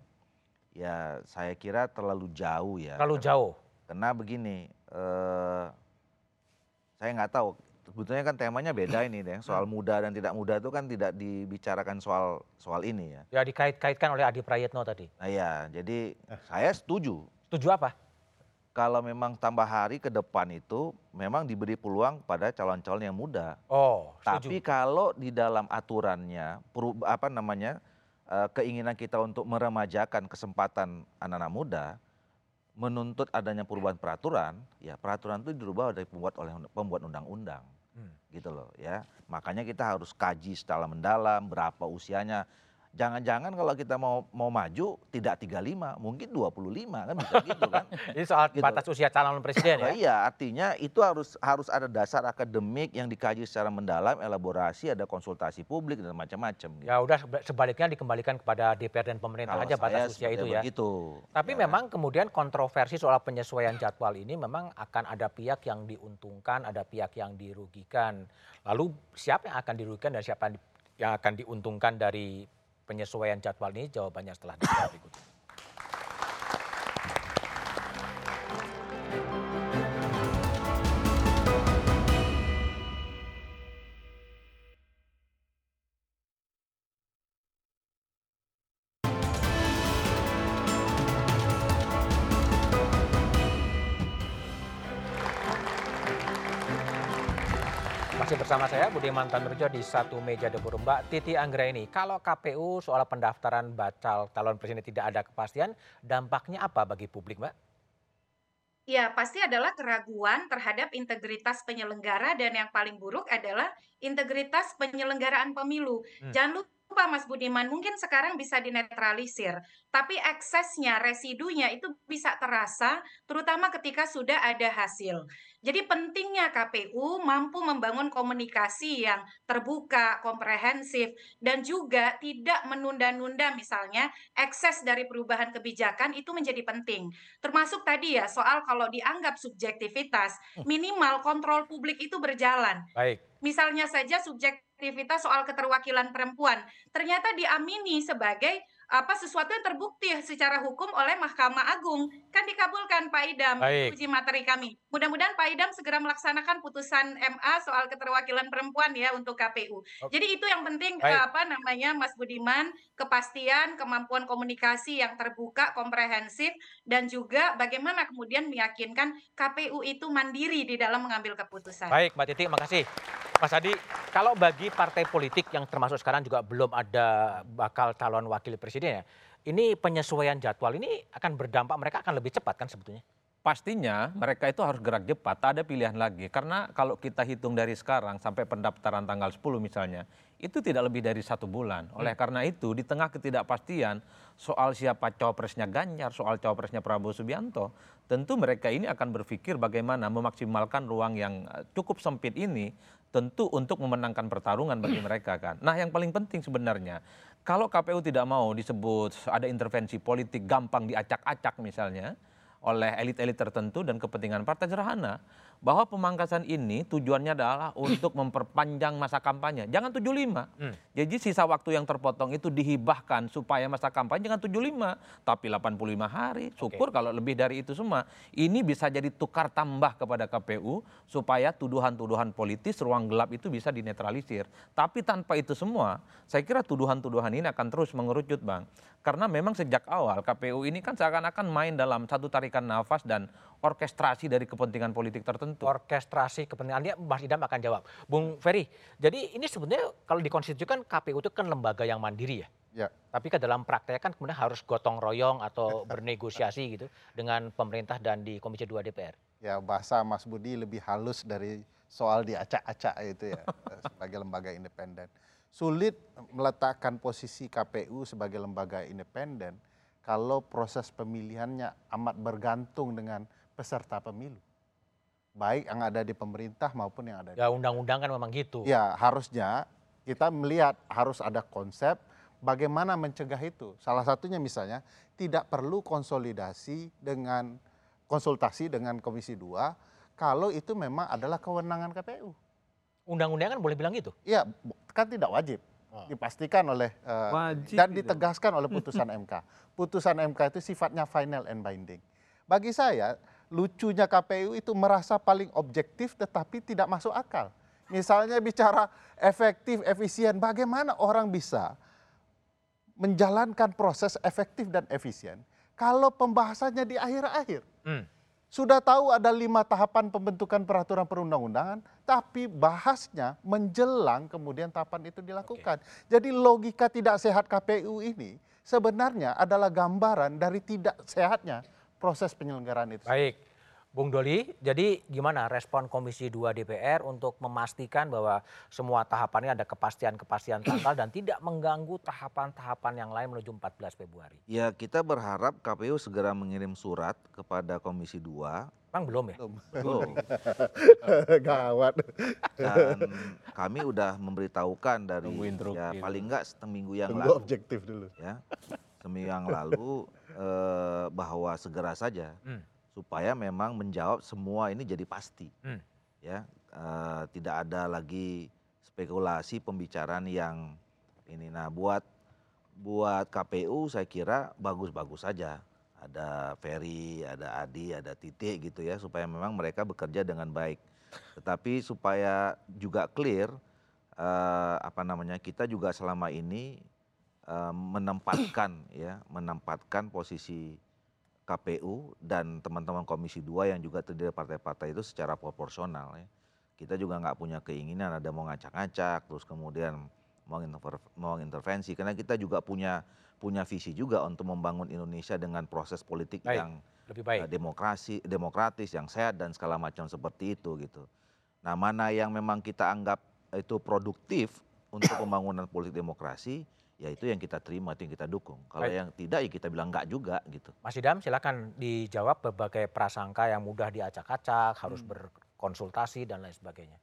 ya saya kira terlalu jauh ya. Terlalu jauh. Karena begini, eh, saya nggak tahu. Sebetulnya kan temanya beda ini deh. Soal muda dan tidak muda itu kan tidak dibicarakan soal soal ini ya. Ya dikait-kaitkan oleh Adi Prayetno tadi. Nah ya, jadi saya setuju. Setuju apa? Kalau memang tambah hari ke depan itu memang diberi peluang pada calon-calon yang muda. Oh, Tapi kalau di dalam aturannya, apa namanya, eh, keinginan kita untuk meremajakan kesempatan anak-anak muda, menuntut adanya perubahan peraturan, ya peraturan itu dirubah oleh pembuat oleh pembuat undang-undang, Hmm. gitu loh, ya. Makanya kita harus kaji secara mendalam berapa usianya. Jangan-jangan kalau kita mau mau maju tidak 35, mungkin 25 kan bisa gitu kan. Ini soal Gitu. batas usia calon presiden Nah, ya? Iya, artinya itu harus harus ada dasar akademik yang dikaji secara mendalam, elaborasi, ada konsultasi publik dan macam-macam. gitu. Ya udah seba- sebaliknya dikembalikan kepada DPR dan pemerintah Kalau aja batas usia itu ya. begitu. Tapi memang kemudian kontroversi soal penyesuaian jadwal ini memang akan ada pihak yang diuntungkan, ada pihak yang dirugikan. Lalu siapa yang akan dirugikan dan siapa yang akan diuntungkan dari penyesuaian jadwal ini? Jawabannya setelah berikut. Bersama saya Budiman Tanurjo di satu meja dapur Mbak Titi Anggraini. Kalau KPU soal pendaftaran bacal calon presiden tidak ada kepastian, dampaknya apa bagi publik, Mbak? Ya, pasti adalah keraguan terhadap integritas penyelenggara dan yang paling buruk adalah integritas penyelenggaraan pemilu. Hmm. Jangan lupa Mas Budiman, mungkin sekarang bisa dinetralisir, tapi eksesnya, residunya itu bisa terasa terutama ketika sudah ada hasil. Jadi pentingnya KPU mampu membangun komunikasi yang terbuka, komprehensif, dan juga tidak menunda-nunda misalnya ekses dari perubahan kebijakan itu menjadi penting. Termasuk tadi ya soal kalau dianggap subjektivitas, minimal kontrol publik itu berjalan. Baik. Misalnya saja subjektivitas soal keterwakilan perempuan ternyata diamini sebagai apa sesuatu yang terbukti secara hukum oleh Mahkamah Agung kan dikabulkan Pak Idam Baik. uji materi kami. Mudah-mudahan Pak Idam segera melaksanakan putusan MA soal keterwakilan perempuan ya untuk KPU. Oke. Jadi itu yang penting Baik. apa namanya Mas Budiman kepastian, kemampuan komunikasi yang terbuka, komprehensif dan juga bagaimana kemudian meyakinkan KPU itu mandiri di dalam mengambil keputusan. Baik, Mbak Titi, makasih. Mas Adi, Kalau bagi partai politik yang termasuk sekarang juga belum ada bakal calon wakil presiden ya, ini penyesuaian jadwal ini akan berdampak mereka akan lebih cepat kan sebetulnya? Pastinya mereka itu harus gerak cepat, tak ada pilihan lagi. Karena kalau kita hitung dari sekarang sampai pendaftaran tanggal 10 misalnya, itu tidak lebih dari satu bulan. Oleh karena itu, di tengah ketidakpastian soal siapa cawapresnya Ganjar, soal cawapresnya Prabowo Subianto, tentu mereka ini akan berpikir bagaimana memaksimalkan ruang yang eh, cukup sempit ini tentu untuk memenangkan pertarungan bagi mereka kan. Nah yang paling penting sebenarnya, kalau KPU tidak mau disebut ada intervensi politik gampang diacak-acak misalnya, oleh elit-elit tertentu dan kepentingan partai sederhana bahwa pemangkasan ini tujuannya adalah untuk memperpanjang masa kampanye. Jangan 75. Hmm. Jadi sisa waktu yang terpotong itu dihibahkan supaya masa kampanye jangan 75, tapi 85 hari. Syukur kalau lebih dari itu semua. Ini bisa jadi tukar tambah kepada KPU supaya tuduhan-tuduhan politis ruang gelap itu bisa dinetralisir. Tapi tanpa itu semua, saya kira tuduhan-tuduhan ini akan terus mengerucut, Bang. Karena memang sejak awal KPU ini kan seakan-akan main dalam satu tarikan nafas dan orkestrasi dari kepentingan politik tertentu. Orkestrasi kepentingan dia Mas Idam akan jawab. Bung Ferry, jadi ini sebenarnya kalau dikonstitusikan KPU itu kan lembaga yang mandiri ya. Ya. Tapi kan dalam prakteknya kan kemudian harus gotong royong atau bernegosiasi gitu dengan pemerintah dan di Komisi 2 DPR. Ya bahasa Mas Budi lebih halus dari soal diacak-acak itu ya sebagai lembaga independen. Sulit meletakkan posisi KPU sebagai lembaga independen kalau proses pemilihannya amat bergantung dengan peserta pemilu. Baik yang ada di pemerintah maupun yang ada di Ya undang-undang kan memang gitu. Ya harusnya kita melihat harus ada konsep bagaimana mencegah itu. Salah satunya misalnya tidak perlu konsolidasi dengan konsultasi dengan Komisi 2 kalau itu memang adalah kewenangan KPU. Undang-undang kan boleh bilang gitu? Iya, kan tidak wajib. Dipastikan oleh uh, Wajib dan itu. ditegaskan oleh putusan MK. Putusan MK itu sifatnya final and binding. Bagi saya, lucunya KPU itu merasa paling objektif tetapi tidak masuk akal. Misalnya bicara efektif, efisien, bagaimana orang bisa menjalankan proses efektif dan efisien kalau pembahasannya di akhir-akhir. Hmm. Sudah tahu ada lima tahapan pembentukan peraturan perundang-undangan, tapi bahasnya menjelang kemudian tahapan itu dilakukan. Jadi logika tidak sehat KPU ini sebenarnya adalah gambaran dari tidak sehatnya proses penyelenggaraan itu. Baik. Bung Doli, jadi gimana respon Komisi 2 DPR untuk memastikan bahwa semua tahapannya ada kepastian-kepastian tanggal dan tidak mengganggu tahapan-tahapan yang lain menuju 14 Februari? Ya kita berharap KPU segera mengirim surat kepada Komisi 2. Bang belum ya? Belum. Gawat. Dan kami udah memberitahukan dari ya paling enggak seminggu yang Tunggu lalu. objektif dulu. Ya, seminggu yang lalu eh, bahwa segera saja Hmm. supaya memang menjawab semua ini jadi pasti. Hmm. Ya, eh, tidak ada lagi spekulasi pembicaraan yang ini. Nah, buat buat KPU saya kira bagus-bagus saja. Ada Ferry, ada Adi, ada Titik gitu ya supaya memang mereka bekerja dengan baik. Tetapi supaya juga clear eh, apa namanya kita juga selama ini menempatkan ya menempatkan posisi KPU dan teman-teman Komisi 2 yang juga terdiri dari partai-partai itu secara proporsional ya. Kita juga nggak punya keinginan ada mau ngacak-ngacak terus kemudian mau interver- mau intervensi karena kita juga punya punya visi juga untuk membangun Indonesia dengan proses politik Baik, yang lebih baik. eh, demokrasi demokratis yang sehat dan segala macam seperti itu gitu. Nah, mana yang memang kita anggap itu produktif untuk pembangunan politik demokrasi, ya itu yang kita terima, itu yang kita dukung. Kalau Baik. yang tidak ya kita bilang enggak juga gitu. Mas Idam silakan dijawab berbagai prasangka yang mudah diacak-acak, harus Hmm. berkonsultasi dan lain sebagainya.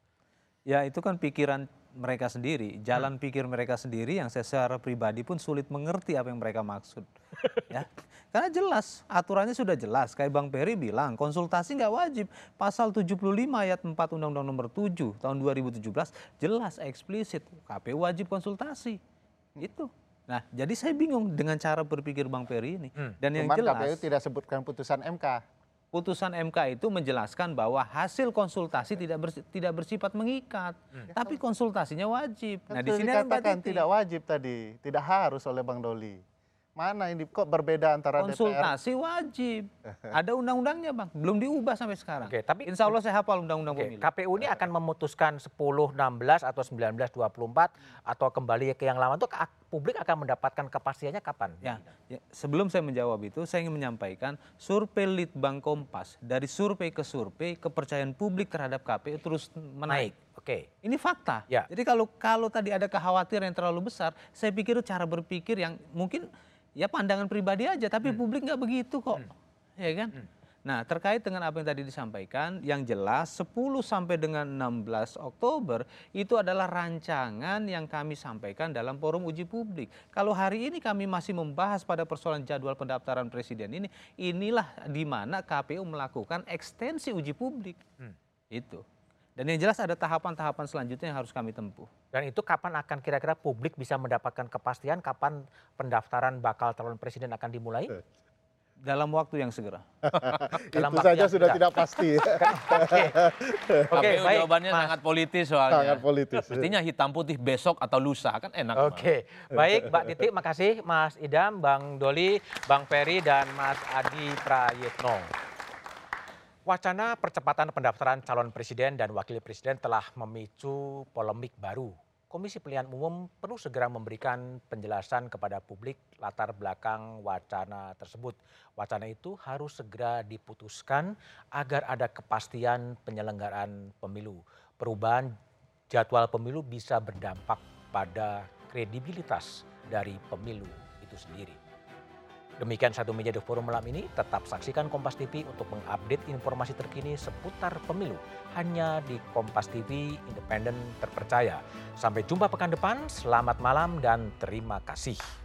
Ya itu kan pikiran mereka sendiri, jalan pikir mereka sendiri yang saya secara pribadi pun sulit mengerti apa yang mereka maksud. ya, karena jelas aturannya sudah jelas. Kayak Bang Peri bilang konsultasi nggak wajib. Pasal 75 ayat 4 Undang-Undang Nomor 7 tahun 2017 jelas eksplisit KPU wajib konsultasi. Itu. Nah, jadi saya bingung dengan cara berpikir Bang Peri ini. Dan yang Cuman jelas KPU tidak sebutkan putusan MK. putusan MK itu menjelaskan bahwa hasil konsultasi tidak bersi- tidak bersifat mengikat, tapi konsultasinya wajib. Nah, di sini dikatakan tidak wajib tadi, tidak harus oleh Bang Doli. Mana ini kok berbeda antara Konsultasi DPR? wajib. Ada undang-undangnya bang, belum diubah sampai sekarang. Oke, tapi Insya Allah saya hafal undang-undang Oke, pemilu. KPU ini akan memutuskan 10, 16 atau 19, 24 atau kembali ke yang lama itu publik akan mendapatkan kepastiannya kapan? Ya, ya, sebelum saya menjawab itu, saya ingin menyampaikan survei Litbang Kompas dari survei ke survei kepercayaan publik terhadap KPU terus menaik. Oke. Ini fakta. Ya. Jadi kalau kalau tadi ada kekhawatiran yang terlalu besar, saya pikir cara berpikir yang mungkin ya pandangan pribadi aja, tapi hmm. publik nggak begitu kok, hmm. ya kan? Hmm. Nah terkait dengan apa yang tadi disampaikan, yang jelas 10 sampai dengan 16 Oktober itu adalah rancangan yang kami sampaikan dalam forum uji publik. Kalau hari ini kami masih membahas pada persoalan jadwal pendaftaran presiden ini, inilah di mana KPU melakukan ekstensi uji publik. Hmm. Itu. Dan yang jelas ada tahapan-tahapan selanjutnya yang harus kami tempuh. Dan itu kapan akan kira-kira publik bisa mendapatkan kepastian kapan pendaftaran bakal calon presiden akan dimulai? Dalam waktu yang segera. Dalam itu saja sudah tidak pasti. Oke, okay, baik. Jawabannya Mas. sangat politis soalnya. Sangat politis. Mestinya hitam putih besok atau lusa kan enak. Oke, okay. baik Mbak Titi, makasih Mas Idam, Bang Doli, Bang Ferry dan Mas Adi Prayitno. Wacana percepatan pendaftaran calon presiden dan wakil presiden telah memicu polemik baru. Komisi Pemilihan Umum perlu segera memberikan penjelasan kepada publik latar belakang wacana tersebut. Wacana itu harus segera diputuskan agar ada kepastian penyelenggaraan pemilu. Perubahan jadwal pemilu bisa berdampak pada kredibilitas dari pemilu itu sendiri. Demikian satu meja The Forum malam ini. Tetap saksikan Kompas TV untuk mengupdate informasi terkini seputar pemilu. Hanya di Kompas TV, independen terpercaya. Sampai jumpa pekan depan, selamat malam dan terima kasih.